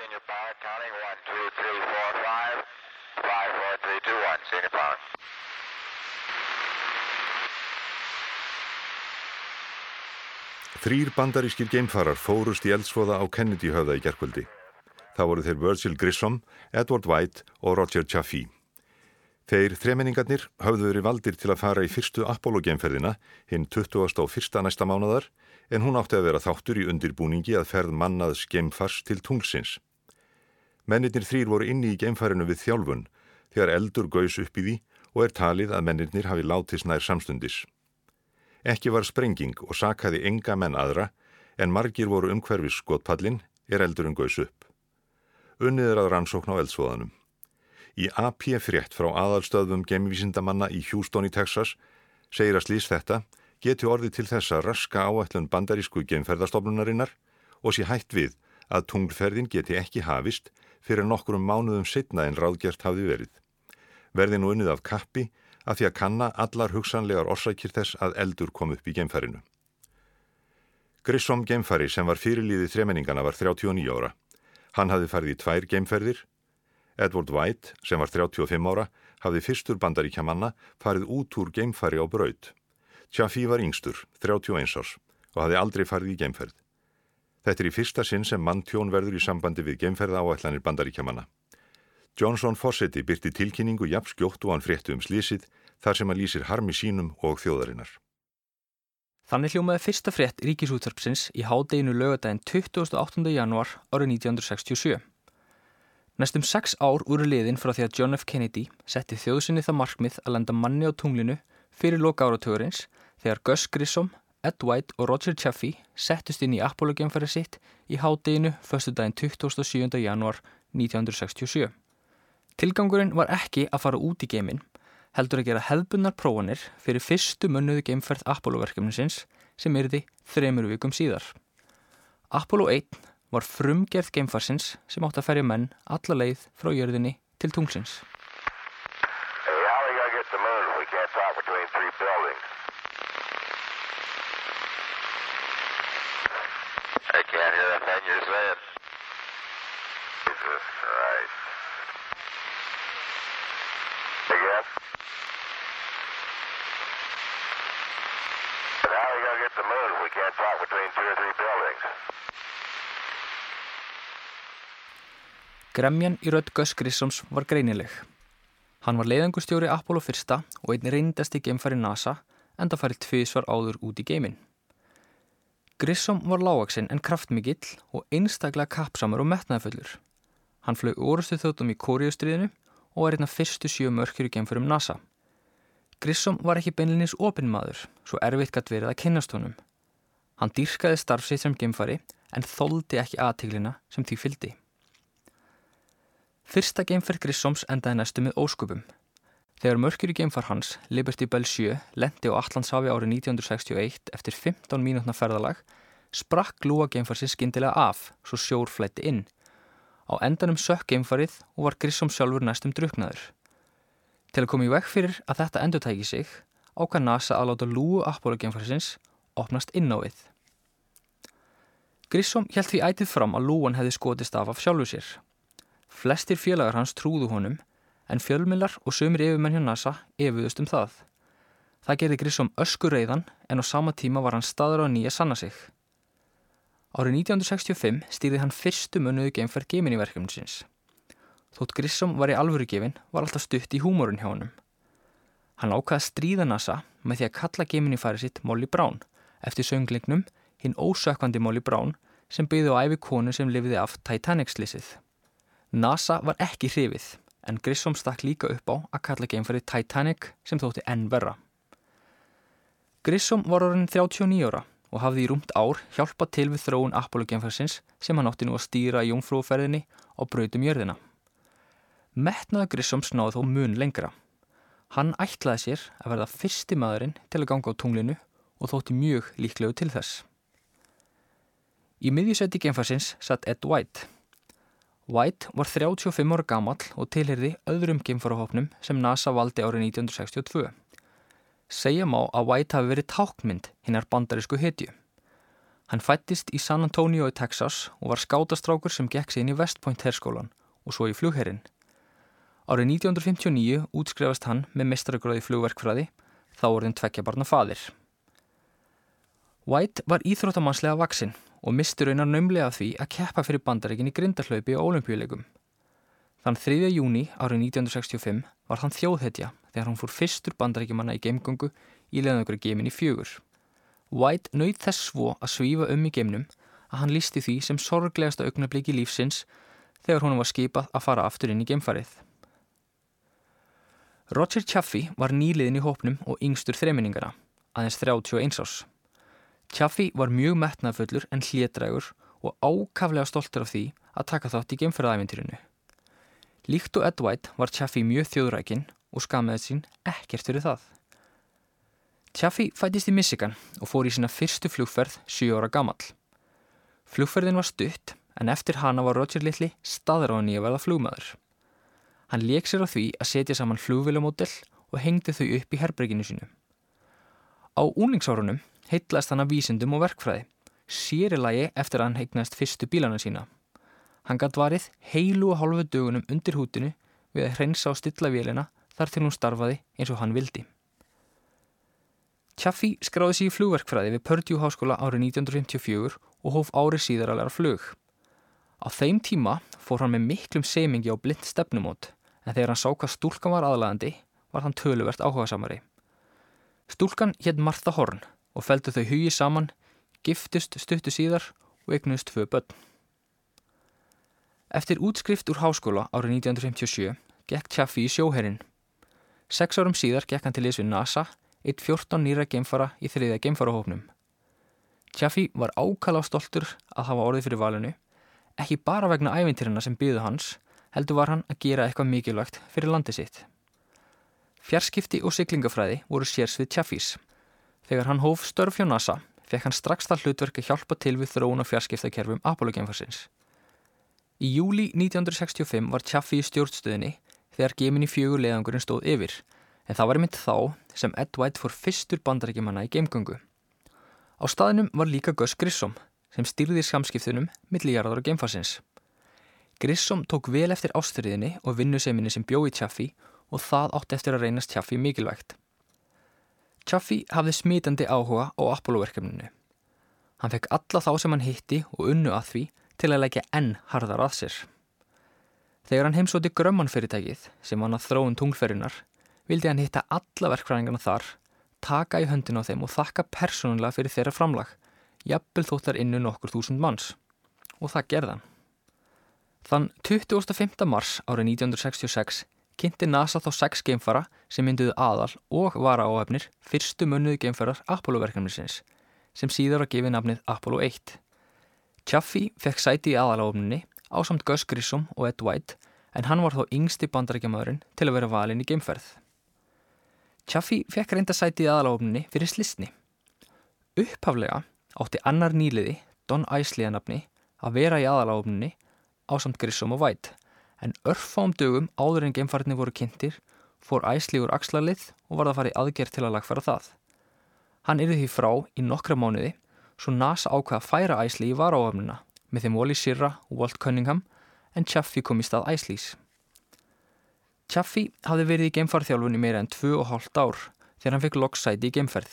senior power counting 1, 2, 3, 4, 5, 5, 4, 3, 2, 1, senior power. Þrýr bandarískir geimfarar fórust í eldsvoða á Kennedy höfða í gerkvöldi. Það voru þeir Virgil Grissom, Edward White og Roger Chaffee. Þeir þremenningarnir hafðu verið valdir til að fara í fyrstu Apollo-geimferðina hinn 21. næsta mánadar en hún átti að vera þáttur í undirbúningi að ferð mannaðs geimfars til tunglsins. Mennirnir þrýr voru inni í geimfarinu við þjálfun þegar eldur gaus upp í því og er talið að mennirnir hafi látist nær samstundis. Ekki var sprenging og sakaði enga menn aðra en margir voru umhverfis skotpallin er eldurinn gaus upp. Unnið er að rannsókn á eldsvoðanum. Í AP frétt frá aðalstöðum gemvísindamanna í Houston í Texas segir að slýst þetta geti orðið til þess að raska áætlun bandarísku gemferðastofnunarinnar og sé hætt við að tunglferðin geti ekki hafist fyrir nokkrum mánuðum setna en ráðgjert hafði verið. Verði nú unnið af kappi að því að kanna allar hugsanlegar orsakir þess að eldur kom upp í geimfærinu. Grissom geimfæri sem var fyrirlíðið þremenningana var 39 ára. Hann hafði farið í tvær geimferðir. Edward White sem var 35 ára hafði fyrstur bandaríkja manna farið út úr geimfæri á braud. Chaffee var yngstur, 31 árs og hafði aldrei farið í geimferð. Þetta er í fyrsta sinn sem manntjón verður í sambandi við geimferða áætlanir bandaríkja manna. Johnson Fossetti byrti tilkynningu jafn skjótt og hann fréttu um slísið þar sem hann lýsir harmi sínum og þjóðarinnar. Þannig hljómaði fyrsta frétt ríkisútvarpsins í hádeginu lögadaginn 28. januar árið 1967. Næstum sex ár úr liðin frá því að John F. Kennedy setti þjóðsynni það markmið að lenda manni á tunglinu fyrir loka áratugurins þegar Gus Grissom, Ed White og Roger Chaffee settust inn í Apollo-gemfæri sitt í hádeginu förstu daginn 27. januar 1967. Tilgangurinn var ekki að fara út í geiminn, heldur að gera hefðbunnar prófanir fyrir fyrstu mönnuðu geimferð Apollo-verkefnisins sem erði þremur vikum síðar. Apollo 1 var frumgerð geimfarsins sem átt að ferja menn alla leið frá jörðinni til tungsins. Gremjan í rödd Gus Grissoms var greinileg. Hann var leiðangustjóri Apollo 1 og einn reyndasti geimfæri NASA en það farið tvísvar áður út í geimin. Grissom var lágaksinn en kraftmikill og einstaklega kapsamur og metnaðafullur. Hann flög orustu þjóttum í Kóriustriðinu og er einn af fyrstu sjö mörkjur í geimfærum NASA. Grissom var ekki beinlinnins opinmaður, svo erfitt gætt verið að kynnast honum. Hann dýrkaði starfsitt sem geimfæri en þóldi ekki aðtiglina sem því fyldi. Fyrsta geimferð Grissoms endaði næstu með ósköpum. Þegar mörkjur í geimfar hans, Liberty Bell 7, lendi á Allandshafi árið 1961 eftir 15 mínútna ferðalag, sprakk lúa geimfarsins skindilega af, svo sjór flætti inn. Á endanum sökk geimfarið og var Grissom sjálfur næstum druknaður. Til að koma í veg fyrir að þetta endur tæki sig, ákvað NASA að láta lúu Apollo geimfarsins opnast inn á við. Grissom held því ætið fram að lúan hefði skotist af af sjálfu sér. Flestir félagar hans trúðu honum en fjölmillar og sömur yfirmenn hjá NASA efuðust um það. Það gerði Grissom öskur reyðan en á sama tíma var hann staður á nýja sanna sig. Árið 1965 stýrði hann fyrstu mönuðu geimferð Gemini-verkefninsins. Þótt Grissom var í alvöru gefin var alltaf stutt í húmórun hjá honum. Hann ákvaði að stríða NASA með því að kalla Gemini-færi sitt Molly Brown eftir sönglingnum hinn ósökkvandi Molly Brown sem byggði á æfi konu sem lifiði af Titanic-slissið. NASA var ekki hrifið en Grissom stakk líka upp á að kalla geimferði Titanic sem þótti enn verra. Grissom var orðin 39 ára og hafði í rúmt ár hjálpað til við þróun Apollo geimferðsins sem hann átti nú að stýra í jungfrúferðinni á brautum jörðina. Metnaða Grissom snáði þó mun lengra. Hann ætlaði sér að verða fyrsti maðurinn til að ganga á tunglinu og þótti mjög líklegu til þess. Í miðjusæti geimferðsins satt Ed White. White var 35 ára gamall og tilherði öðrum geimfarahopnum sem NASA valdi árið 1962. Segja má að White hafi verið tákmynd hinnar bandarísku hetju. Hann fættist í San Antonio í Texas og var skátastrákur sem gekk sig inn í West Point herskólan og svo í flugherrin. Árið 1959 útskrefast hann með mestrargráði flugverkfræði, þá orðin tvekja barna fadir. White var íþróttamannslega vaksinn og misti raunar naumlega því að keppa fyrir bandaríkin í grindarhlaupi á olimpíuleikum. Þann 3. júni árið 1965 var hann þjóðhetja þegar hann fór fyrstur bandaríkjumanna í geimgöngu í leðanökru geimin í fjögur. White nöyð þess svo að svífa um í geimnum að hann lísti því sem sorglegasta augnabliki lífsins þegar honum var skipað að fara aftur inn í geimfarið. Roger Chaffee var nýliðin í hópnum og yngstur þreiminningana, aðeins 31 ás. Chaffee var mjög metnaðfullur en hlétrægur og ákaflega stoltur af því að taka þátt í geimferðaæventýrinu. Líkt og Ed White var Chaffee mjög þjóðrækin og skamaði sín ekkert fyrir það. Chaffee fætist í Michigan og fór í sína fyrstu flugferð 7 ára gammal. Flugferðin var stutt en eftir hana var Roger Little staðráðan í að verða flugmaður. Hann leik sér á því að setja saman flugvilumódell og hengdi þau upp í herbreyginu sínu. Á úningsárunum heitlast hann af vísindum og verkfræði, sérilagi eftir að hann heignast fyrstu bílana sína. Hann gætt varið heilu og hálfu dögunum undir hútinu við að hreinsa á stilla vélina þar til hún starfaði eins og hann vildi. Chaffee skráði sér í flugverkfræði við Purdue Háskóla árið 1954 og hóf árið síðar að læra flug. Á þeim tíma fór hann með miklum semingi á blind stefnumót en þegar hann sá hvað stúlkan var aðlæðandi var hann töluvert áhuga samari. Stúlkan hétt Martha Horn og feldu þau hugi saman, giftust stuttu síðar og eignust tvö börn. Eftir útskrift úr háskóla árið 1957 gekk Chaffee í sjóherrin. Seks árum síðar gekk hann til þess við NASA, eitt 14 nýra geimfara í þriðja geimfarahófnum. Chaffee var ákala á stoltur að hafa orðið fyrir valinu, ekki bara vegna ævintýrina sem byðu hans, heldur var hann að gera eitthvað mikilvægt fyrir landi sitt. Fjarskipti og syklingafræði voru sérsvið Chaffees Þegar hann hóf störf hjá NASA fekk hann strax það hlutverk að hjálpa til við þróun og fjarskiptakerfum Apollo-geimfarsins. Í júli 1965 var Chaffee í stjórnstöðinni þegar geminni fjögur leðangurinn stóð yfir en það var mynd þá sem Ed White fór fyrstur bandarækjumanna í geimgöngu. Á staðinum var líka Gus Grissom sem styrði samskiptunum millijarðar á geimfarsins. Grissom tók vel eftir ástriðinni og vinnuseminni sem bjói Chaffee og það átti eftir að reynast Chaffee mikilvægt. Chaffee hafði smítandi áhuga á Apollo-verkefninu. Hann fekk alla þá sem hann hitti og unnu að því til að leggja enn harðar að sér. Þegar hann heimsóti Grömman fyrirtækið sem hann að þróun tunglferðinar vildi hann hitta alla verkfræðingarna þar, taka í höndin á þeim og þakka persónulega fyrir þeirra framlag, jafnvel þóttar innu nokkur þúsund manns. Og það gerðan. Þann 25. mars árið 1966 kynnti NASA þá sex geimfara sem mynduðu aðal og vara áhefnir fyrstu munnuðu geimfarar Apollo-verkefnisins sem síðar að gefi nafnið Apollo 1. Chaffee fekk sæti í aðaláfninni á samt Gus Grissom og Ed White en hann var þó yngsti bandarækjamaðurinn til að vera valin í geimferð. Chaffee fekk reynda sæti í aðaláfninni fyrir slisni. Upphaflega átti annar nýliði, Don Isley að nafni, að vera í aðaláfninni á samt Grissom og White en örfám dögum áður en geimfarnir voru kynntir fór æsli úr axlarlið og var það farið aðgerð til að lagfæra það. Hann yrði því frá í nokkra mánuði svo NASA ákvaða að færa æsli í varáöfnuna með þeim Wally Sirra og Walt Cunningham en Chaffee kom í stað æslís. Chaffee hafði verið í geimfarþjálfun í meira en 2,5 ár þegar hann fekk loksæti í geimferð.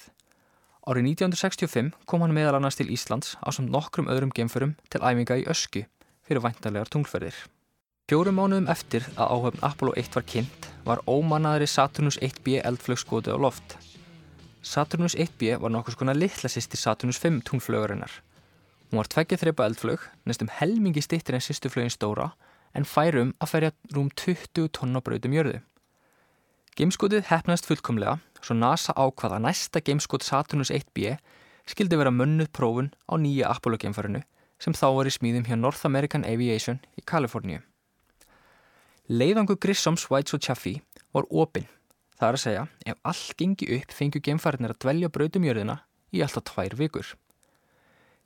Árið 1965 kom hann meðal annars til Íslands á samt nokkrum öðrum geimferum til æfinga í Ösku fyrir væntarlegar tunglferðir. Fjórum mánuðum eftir að áhöfn Apollo 1 var kynnt var ómannaðri Saturnus 1B eldflög skotið á loft. Saturnus 1B var nokkus konar litla sýstir Saturnus 5 túnflögurinnar. Hún var tveggja þreipa eldflög, nestum helmingi stittir en sýstuflögin stóra, en færum að ferja rúm 20 tonna brautum jörðu. Gameskotið hefnast fullkomlega, svo NASA ákvaða næsta gameskot Saturnus 1B skildi vera mönnuð prófun á nýja Apollo geimfarinu sem þá var í smíðum hjá North American Aviation í Kaliforníu. Leiðangu Grissoms, Whites og Chaffee var opinn. Það er að segja, ef allt gengi upp fengju geimfæriðnir að dvelja brautum jörðina í alltaf tvær vikur.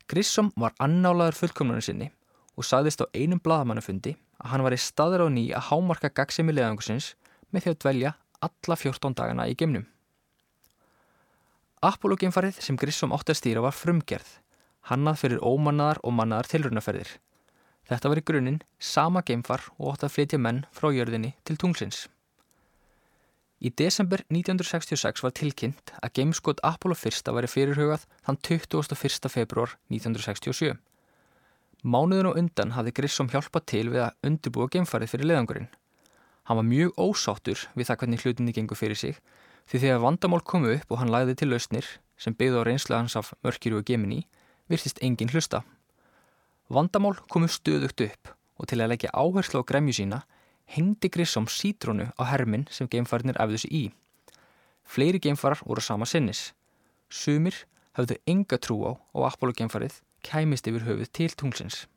Grissom var annálaður fullkomnarni sinni og sagðist á einum bladamannufundi að hann var í staður á ný að hámarka gagsemi leiðangusins með því að dvelja alla 14 dagana í geimnum. Apollo geimfarið sem Grissom átti að stýra var frumgerð. hannað fyrir ómannaðar og mannaðar tilrunaferðir. Þetta var í grunninn sama geimfar og ótt að flytja menn frá jörðinni til tungsins. Í desember 1966 var tilkynnt að gameskot Apollo 1 væri fyrirhugað þann 21. februar 1967. Mánuðin og undan hafði Grissom hjálpað til við að undirbúa geimfarið fyrir leðangurinn. Hann var mjög ósáttur við það hvernig hlutinni gengur fyrir sig því þegar vandamál komu upp og hann lagði til lausnir sem byggði á reynslega hans af mörkjuru og gemini virtist engin hlusta. Vandamál komu stöðugt upp og til að leggja áherslu á gremju sína hengdi Grissom sítrónu á hermin sem geimfarinir efðu sig í. Fleiri geimfarar voru sama sinnis. Sumir hafðu enga trú á og Apollo geimfarið kæmist yfir höfuð til tunglsins.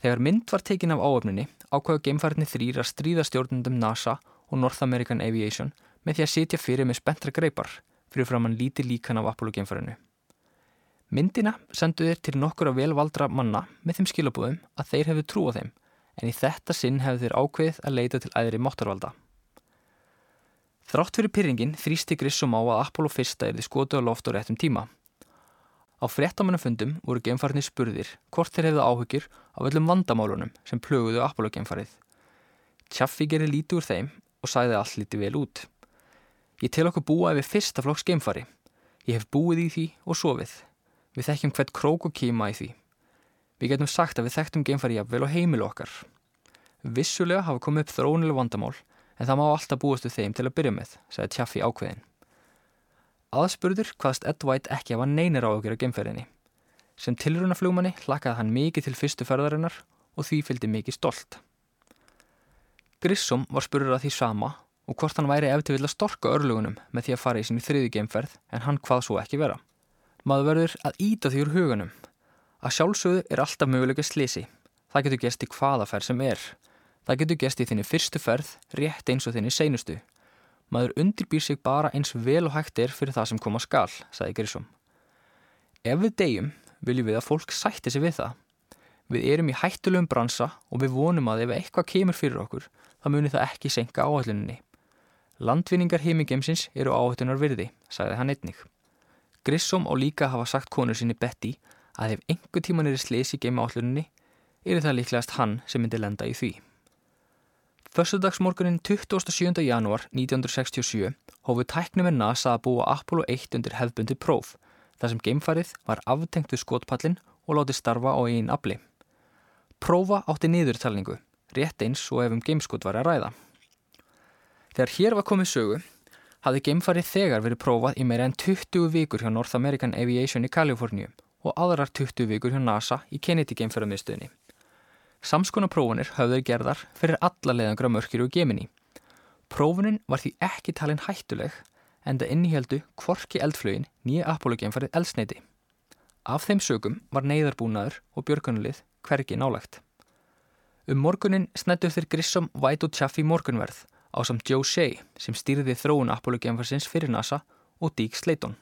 Þegar mynd var tekin af áöfninni ákvaðu geimfarinni þrýra stríðastjórnundum NASA og North American Aviation með því að sitja fyrir með spentra greipar fyrir fram hann líti líkan af Apollo geimfarinu. Myndina sendu þeir til nokkur af velvaldra manna með þeim skilabúðum að þeir hefðu trú á þeim en í þetta sinn hefðu þeir ákveðið að leita til æðri móttarvalda. Þrátt fyrir pyrringin þrýsti Grissum á að Apollo 1 erði skotu á loft á réttum tíma. Á frettamannafundum voru geimfarnir spurðir hvort þeir hefðu áhugir af öllum vandamálunum sem plöguðu Apollo geimfarið. Tjaffi gerir lítið úr þeim og sæði allt lítið vel út. Ég tel okkur búa yfir fyrsta flokks geimfari. Ég hef búið í því og sofið. Við þekkjum hvert krók og kýma í því. Við getum sagt að við þekktum geimfari jafnvel á heimilu okkar. Vissulega hafa komið upp þrónileg vandamál en það má alltaf búast við þeim til að byrja með, sagði Tjaffi ákveðin. Aðspurður hvaðst Ed White ekki hafa neynir á okkur á geimferðinni. Sem tilrunaflugmanni hlakaði hann mikið til fyrstu ferðarinnar og því fylgdi mikið stolt. Grissom var spurður að því sama og hvort hann væri eftir vilja storka örlugunum með því að fara í sinni þriði geimferð en hann hvað svo ekki vera. Maður verður að íta því úr hugunum Að sjálfsögðu er alltaf möguleika slisi. Það getur gæst í hvaða ferð sem er. Það getur gæst í þinni fyrstu ferð, rétt eins og þinni seinustu. Maður undirbýr sig bara eins vel og hægt er fyrir það sem koma skal, sagði Grissom. Ef við deyjum, viljum við að fólk sætti sig við það. Við erum í hættulegum bransa og við vonum að ef eitthvað kemur fyrir okkur, þá munir það ekki senka áhalluninni. Landvinningar heimingemsins eru áhallunar virði, sagði hann einnig. Grissom og líka hafa sagt konu sinni Betty að ef einhver tíman er í slesi í geima álluninni, er það líklegast hann sem myndi lenda í því. Fössudagsmorgunin 27. janúar 1967 hófu tæknum en NASA að búa Apollo 1 undir hefðbundi próf, þar sem geimfarið var aftengt við skotpallin og láti starfa á einn afli. Prófa átti niðurtalningu, rétt eins og ef um geimskot var að ræða. Þegar hér var komið sögu, hafði geimfarið þegar verið prófað í meira en 20 vikur hjá North American Aviation í Kaliforníu og aðrar 20 vikur hjá NASA í Kennedy geimferðarmiðstöðinni. Samskona prófunir höfður gerðar fyrir alla leiðangra mörkir og gemini. Prófunin var því ekki talin hættuleg en það inníhjaldu kvorki eldflögin nýja Apollo geimferðið eldsneiti. Af þeim sögum var neyðarbúnaður og björgunulið hvergi nálagt. Um morgunin snættu þeir Grissom, White og Chaffee morgunverð á samt Joe Shea sem stýrði þróun Apollo geimferðsins fyrir NASA og Deke Slayton.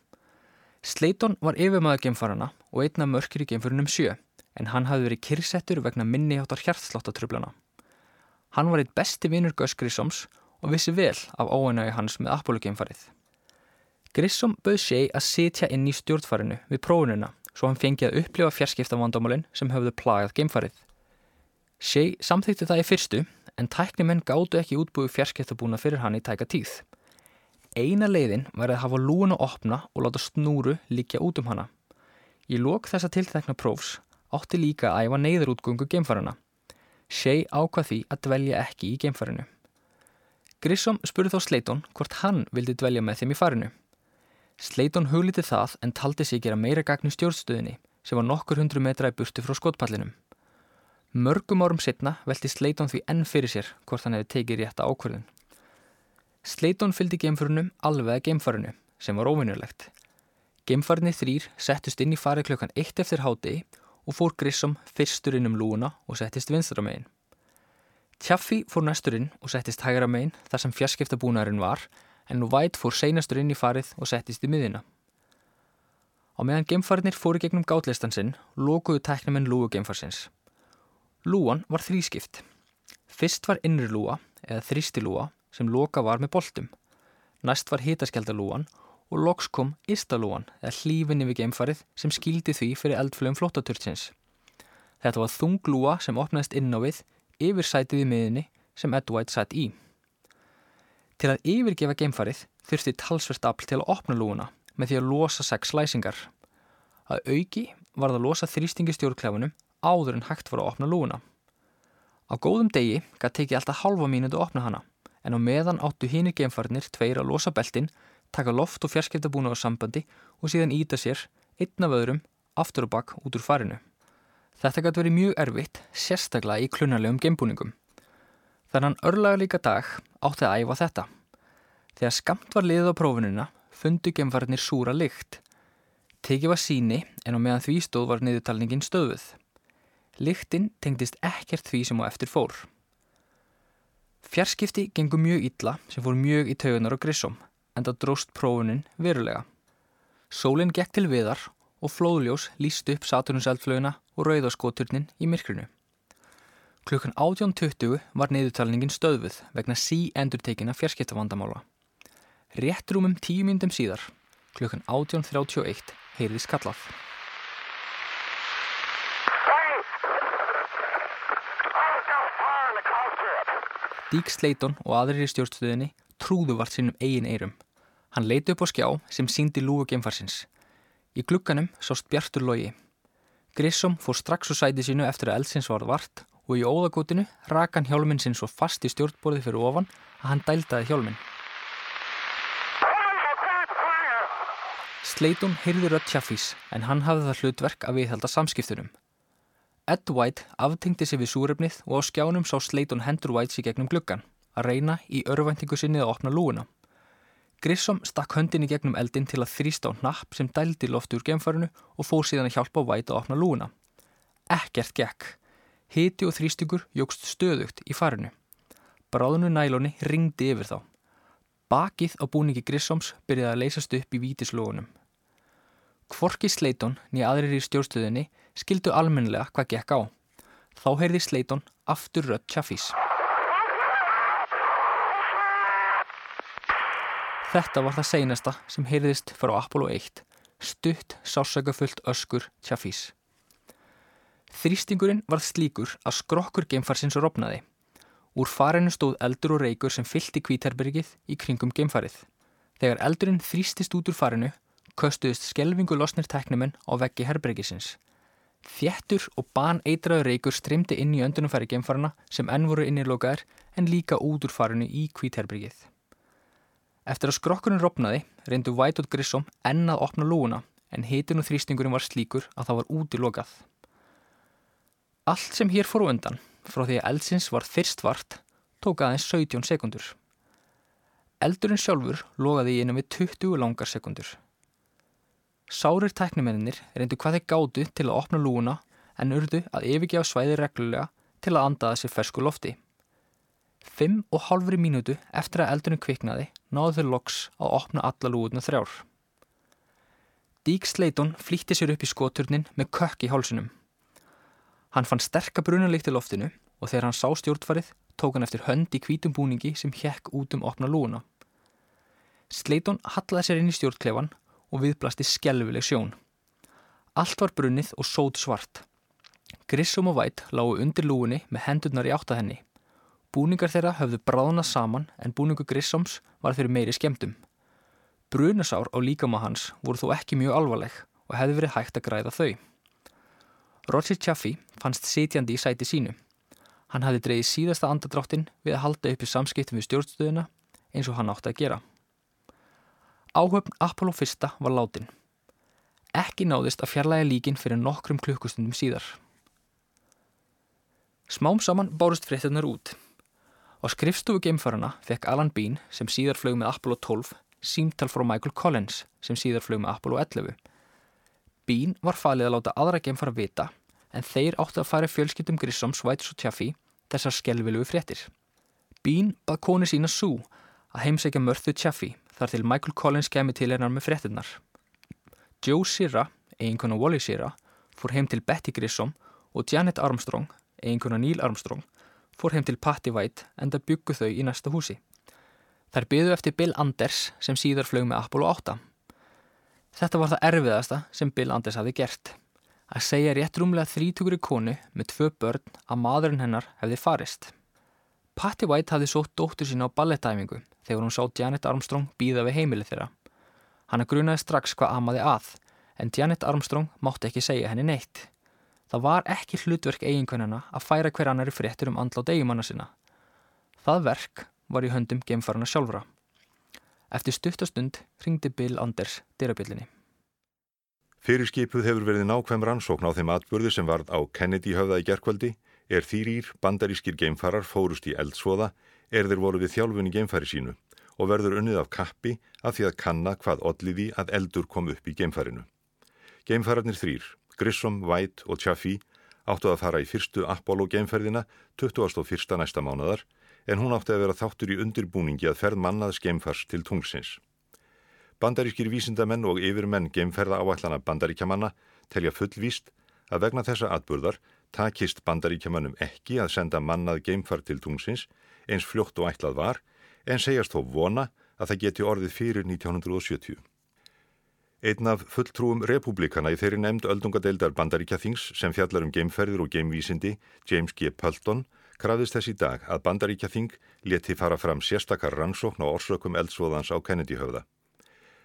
Slayton var yfirmaður geimfarana og einna mörkir í geimförunum sjö en hann hafði verið kyrsettur vegna minni áttar hjartsláttatrublana. Hann var eitt besti vinur Gus Grissoms og vissi vel af óeinagi hans með Apollo geimfarið. Grissom bauð Shea að sitja inn í stjórnfarinu við prófununa svo hann fengi að upplifa fjarskiptavandamálinn sem höfðu plagað geimfarið. Shea samþýtti það í fyrstu en tæknimenn gáttu ekki útbúið fjarskiptabúna fyrir hann í tæka tíð. Eina leiðin var að hafa lúin að opna og láta snúru líkja út um hana. Í lók þessa tilþekna prófs átti líka að æfa neyðarútgöngu geimfarana. Shea ákvað því að dvelja ekki í geimfarinu. Grissom spurði þá Slayton hvort hann vildi dvelja með þeim í farinu. Slayton hugliti það en taldi sig gera meira gagn í stjórnstöðinni sem var nokkur hundru metra í burti frá skotpallinum. Mörgum árum setna velti Slayton því enn fyrir sér hvort hann hefði tekið rétta ákvörðun. Slayton fylgdi geimförunum alveg að geimfarinu sem var óvinnulegt. Geimfarinni þrýr settust inn í farið klukkan eitt eftir hádegi og fór Grissom fyrstur inn um lúuna og settist vinstra megin. Tjaffi fór næstur inn og settist hægra megin þar sem fjarskiptabúnaðurinn var en nú White fór seinastur inn í farið og settist í miðina. Á meðan geimfarinnir fóru gegnum gátlistan sinn lókuðu tæknumenn lúu geimfarsins. Lúan var þrískipt. Fyrst var innri lúa eða þrýsti lúa sem loka var með boltum. Næst var hitaskjaldalúan og loks kom Istalúan eða hlífinni við geimfarið sem skildi því fyrir eldflögum flóttaturtsins. Þetta var þunglúa sem opnaðist inn á við yfir sætið í miðinni sem Ed White sætt í. Til að yfirgefa geimfarið þurfti talsvert afl til að opna lúuna með því að losa sex læsingar. Að auki var það að losa þrýstingi stjórnklefunum áður en hægt var að opna lúuna. Á góðum degi gæti tekið alltaf halva mínundu að opna hana en á meðan áttu hínir geimfarnir tveir að losa beltin taka loft og fjarskiptabúna á sambandi og síðan íta sér einn af öðrum aftur og bakk út úr farinu. Þetta gæti verið mjög erfitt, sérstaklega í klunarlegum geimbúningum. Þannig örlaga líka dag átti að æfa þetta. Þegar skamt var liðið á prófununa fundu geimfarnir súra lykt. Tekið var síni en á meðan því stóð var niðurtalningin stöðuð. Lyktinn tengdist ekkert því sem á eftir fór. Fjarskipti gengur mjög illa sem fór mjög í taugunar og grissom en það dróst prófunin verulega. Sólinn gekk til viðar og flóðljós líst upp Saturnuseldflöguna og rauðaskoturnin í myrkrinu. Klukkan 18.20 var neyðutalningin stöðvuð vegna sí endurtekinna fjarskiptavandamála. Rétt rúmum tíu myndum síðar, klukkan 18.31, heyrði skallað. Dík Sleiton og aðrir í stjórnstöðinni trúðu vart sínum eigin eirum. Hann leiti upp á skjá sem síndi lúgu geimfarsins. Í glugganum sást Bjartur logi. Grissom fór strax úr sæti sínu eftir að eldsins var vart og í óðagótinu rakan hjálminn sinn svo fast í stjórnborði fyrir ofan að hann dældaði hjálminn. Sleiton heyrði rött Chaffís en hann hafði það hlutverk að viðhalda samskiptunum. Ed White aftengdi sig við súrefnið og á skjánum sá Sleiton hendur White sér gegnum gluggan að reyna í örvæntingu sinni að opna lúuna. Grissom stakk höndin í gegnum eldin til að þrýsta á napp sem dældi lofti úr gemfarinu og fór síðan að hjálpa White að opna lúuna. Ekkert gekk. Hiti og þrýstingur jógst stöðugt í farinu. Bráðunu nælóni ringdi yfir þá. Bakið á búningi Grissoms byrjaði að leysast upp í vítislógunum. Kvorki Sleiton nýja aðrir í stjórnstöðinni skildu almennilega hvað gekk á. Þá heyrði Sleiton aftur rött Chaffís. Þetta var það seinasta sem heyrðist frá Apollo 1, stutt sásökafullt öskur Chaffís. Þrýstingurinn varð slíkur að skrokkur geimfarsins rofnaði. Úr farinu stóð eldur og reykur sem fyllt í kvítherbergið í kringum geimfarið. Þegar eldurinn þrýstist út úr farinu köstuðist skelvingu losnir teknumenn á veggi herbergisins. Þjettur og ban eitraður reykur strimdi inn í öndunumfæri geimfarina sem enn voru innirlokaðir en líka út úr farinu í kvítherbergið. Eftir að skrokkurinn ropnaði reyndu White og Grissom enn að opna lúuna en hitin og þrýstingurinn var slíkur að það var útilokað. Allt sem hér fór undan frá því að eldsins var fyrst vart tók aðeins 17 sekundur. Eldurinn sjálfur logaði í einum við 20 langar sekundur. Sárir tæknumennir reyndu hvað þeir gátu til að opna lúuna en urðu að yfirgefa svæði reglulega til að andaða sér fersku lofti. Fimm og halvri mínútu eftir að eldurinn kviknaði náðu þeir loks að opna alla lúuna þrjár. Dík Sleiton flýtti sér upp í skoturnin með kökk í hálsunum. Hann fann sterka brunalikt í loftinu og þegar hann sá stjórnfarið tók hann eftir hönd í kvítum búningi sem hjekk út um opna lúuna. Sleiton hallaði sér inn í stjórnklefan og viðblasti skjálfileg sjón. Allt var brunnið og sót svart. Grissom og Vætt lágu undir lúinni með hendurnar í áttað henni. Búningar þeirra höfðu bráðnað saman en búningu Grissoms var fyrir meiri skemmtum. Brunasár á líkama hans voru þó ekki mjög alvarleg og hefði verið hægt að græða þau. Roger Chaffee fannst sitjandi í sæti sínu. Hann hafði dreyið síðasta andadráttin við að halda upp í samskiptum við stjórnstöðuna eins og hann átti að gera. Áhöfn Apollo 1 var látin. Ekki náðist að fjarlæga líkin fyrir nokkrum klukkustundum síðar. Smám saman bárust fréttunar út. Á skrifstofu geimfarana fekk Alan Bean sem síðar flög með Apollo 12 símtal frá Michael Collins sem síðar flög með Apollo 11. Bean var falið að láta aðra geimfara vita en þeir áttu að fara fjölskyldum Grissoms, Whites og Chaffee þessar skelvilugu fréttir. Bean bað koni sína Sue að heimsækja mörðu Chaffee þar til Michael Collins kemi til hennar með fréttinnar. Joe Sirra, eiginkona Wally Sirra, fór heim til Betty Grissom og Janet Armstrong, eiginkona Neil Armstrong, fór heim til Patty White en það byggu þau í næsta húsi. Þær byðu eftir Bill Anders sem síðar flög með Apollo 8. Þetta var það erfiðasta sem Bill Anders hafi gert. Að segja rétt rúmlega þrítugri konu með tvö börn að maðurinn hennar hefði farist. Patti White hafði sótt dóttur sína á ballettæfingu þegar hún sá Janet Armstrong býða við heimilið þeirra. Hanna grunaði strax hvað amaði að, en Janet Armstrong mátti ekki segja henni neitt. Það var ekki hlutverk eiginkvennina að færa hver annari fréttur um andla á degimanna sinna. Það verk var í höndum gemfarana sjálfra. Eftir stuttastund ringdi Bill Anders dyrabjöllinni. Fyrirskipuð hefur verið nákvæm rannsókn á þeim atbyrði sem varð á Kennedy höfða í gerkvöldi, er þýrýr bandarískir geimfarar fórust í eldsvoða er þeir voru við þjálfun í geimfari sínu og verður unnið af kappi að því að kanna hvað odliði að eldur kom upp í geimfarinu. Geimfararnir þrýr, Grissom, White og Chaffee áttu að fara í fyrstu Apollo geimferðina 21. næsta mánadar en hún átti að vera þáttur í undirbúningi að ferð mannaðs geimfars til tungsins. Bandarískir vísindamenn og yfirmenn geimferða áætlana bandaríkjamanna telja fullvíst að vegna þessa atburðar takist bandaríkjamannum ekki að senda mannað geimfar til tungsins eins fljótt og ætlað var en segjast þó vona að það geti orðið fyrir 1970. Einn af fulltrúum republikana í þeirri nefnd öldungadeildar bandaríkjathings sem fjallar um geimferðir og geimvísindi, James G. Pölton, krafðist þess í dag að bandaríkjathing leti fara fram sérstakar rannsókn á orsökum eldsvoðans á Kennedy höfða.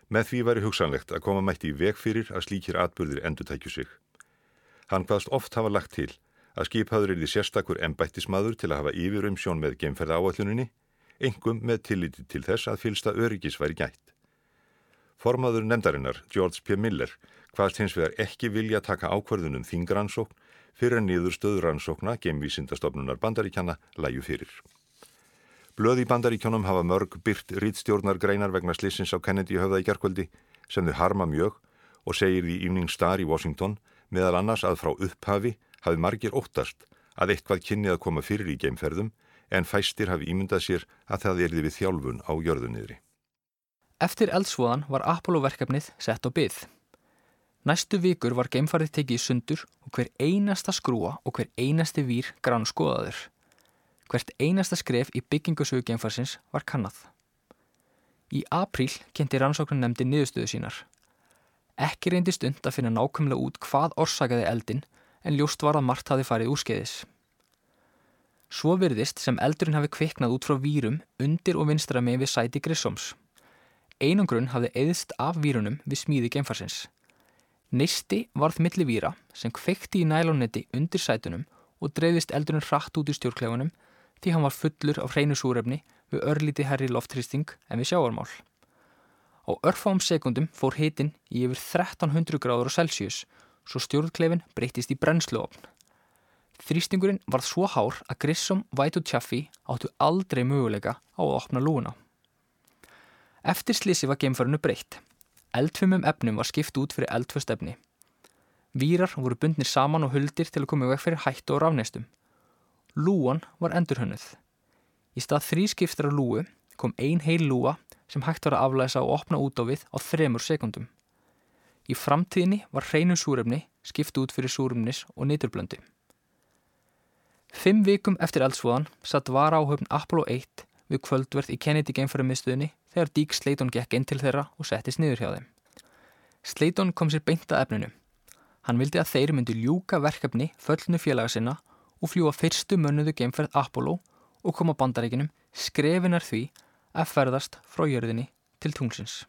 Með því væri hugsanlegt að koma mætti í veg fyrir að slíkir atbyrðir endurtækju sig. Hann hvaðst oft hafa lagt til að skipaður er því sérstakur embættismadur til að hafa yfir um sjón með geimferða áalluninni, engum með tilliti til þess að fylsta öryggis væri gætt. Formaður nefndarinnar, George P. Miller, hvaðst hins vegar ekki vilja taka ákvarðunum þingransókn fyrir að niður stöðuransókna geimvísindastofnunar bandaríkjana læju fyrir. Blöð í bandaríkjónum hafa mörg byrt rítstjórnar greinar vegna slissins á Kennedy höfða í gerkvöldi sem þau harma mjög og segir því Evening Star í Washington meðal annars að frá upphafi hafi margir óttast að eitthvað kynni að koma fyrir í geimferðum en fæstir hafi ímyndað sér að það erði við þjálfun á jörðunniðri. Eftir eldsvoðan var Apollo-verkefnið sett á byggð. Næstu vikur var geimfarið tekið í sundur og hver einasta skrúa og hver einasti vír grann skoðaður. Hvert einasta skref í byggingasögu geimfarsins var kannad. Í apríl kynnti rannsóknum nefndi niðurstöðu sínar. Ekki reyndi stund að finna nákvæmlega út hvað orsakaði eldin en ljóst var að margt hafi farið úrskeiðis. Svo virðist sem eldurinn hafi kviknað út frá vírum undir og vinstra með við sæti Grissoms. Einangrun hafði eðst af vírunum við smíði geimfarsins. Nisti varð milli víra sem kveikti í nælónetti undir sætunum og dreifist eldurinn hratt út í stjórnklefunum því hann var fullur af hreinu súrefni við örlíti herri loftrýsting en við sjáarmál. Á örfám sekundum fór hitin í yfir 1300 gráður á Celsius svo stjórnklefin breytist í brennsluofn. Þrýstingurinn varð svo hár að Grissom, White og Chaffee áttu aldrei möguleika á að opna lúuna. Eftir slísi var geimfarinu breytt. Eldfumum efnum var skipt út fyrir eldföst efni. Výrar voru bundnir saman og huldir til að koma vekk fyrir hættu og rafneistum. Lúan var endurhönnuð. Í stað þrý skiptar af lúu kom ein heil lúa sem hægt var að aflæsa og opna út á við á þremur sekundum. Í framtíðinni var hreinu súrefni skipt út fyrir súrefnis og nýturblöndi. Fimm vikum eftir eldsvoðan satt var áhöfn Apollo 1 við kvöldverð í Kennedy geimfærumistuðinni þegar Dík Sleiton gekk inn til þeirra og settist niður hjá þeim. Sleiton kom sér beint að efninu. Hann vildi að þeir myndi ljúka verkefni föllnu félaga sinna og fljúa fyrstu mönnuðu geimferð Apollo og koma bandaríkinum skrefinar því að ferðast frá jörðinni til tungsins.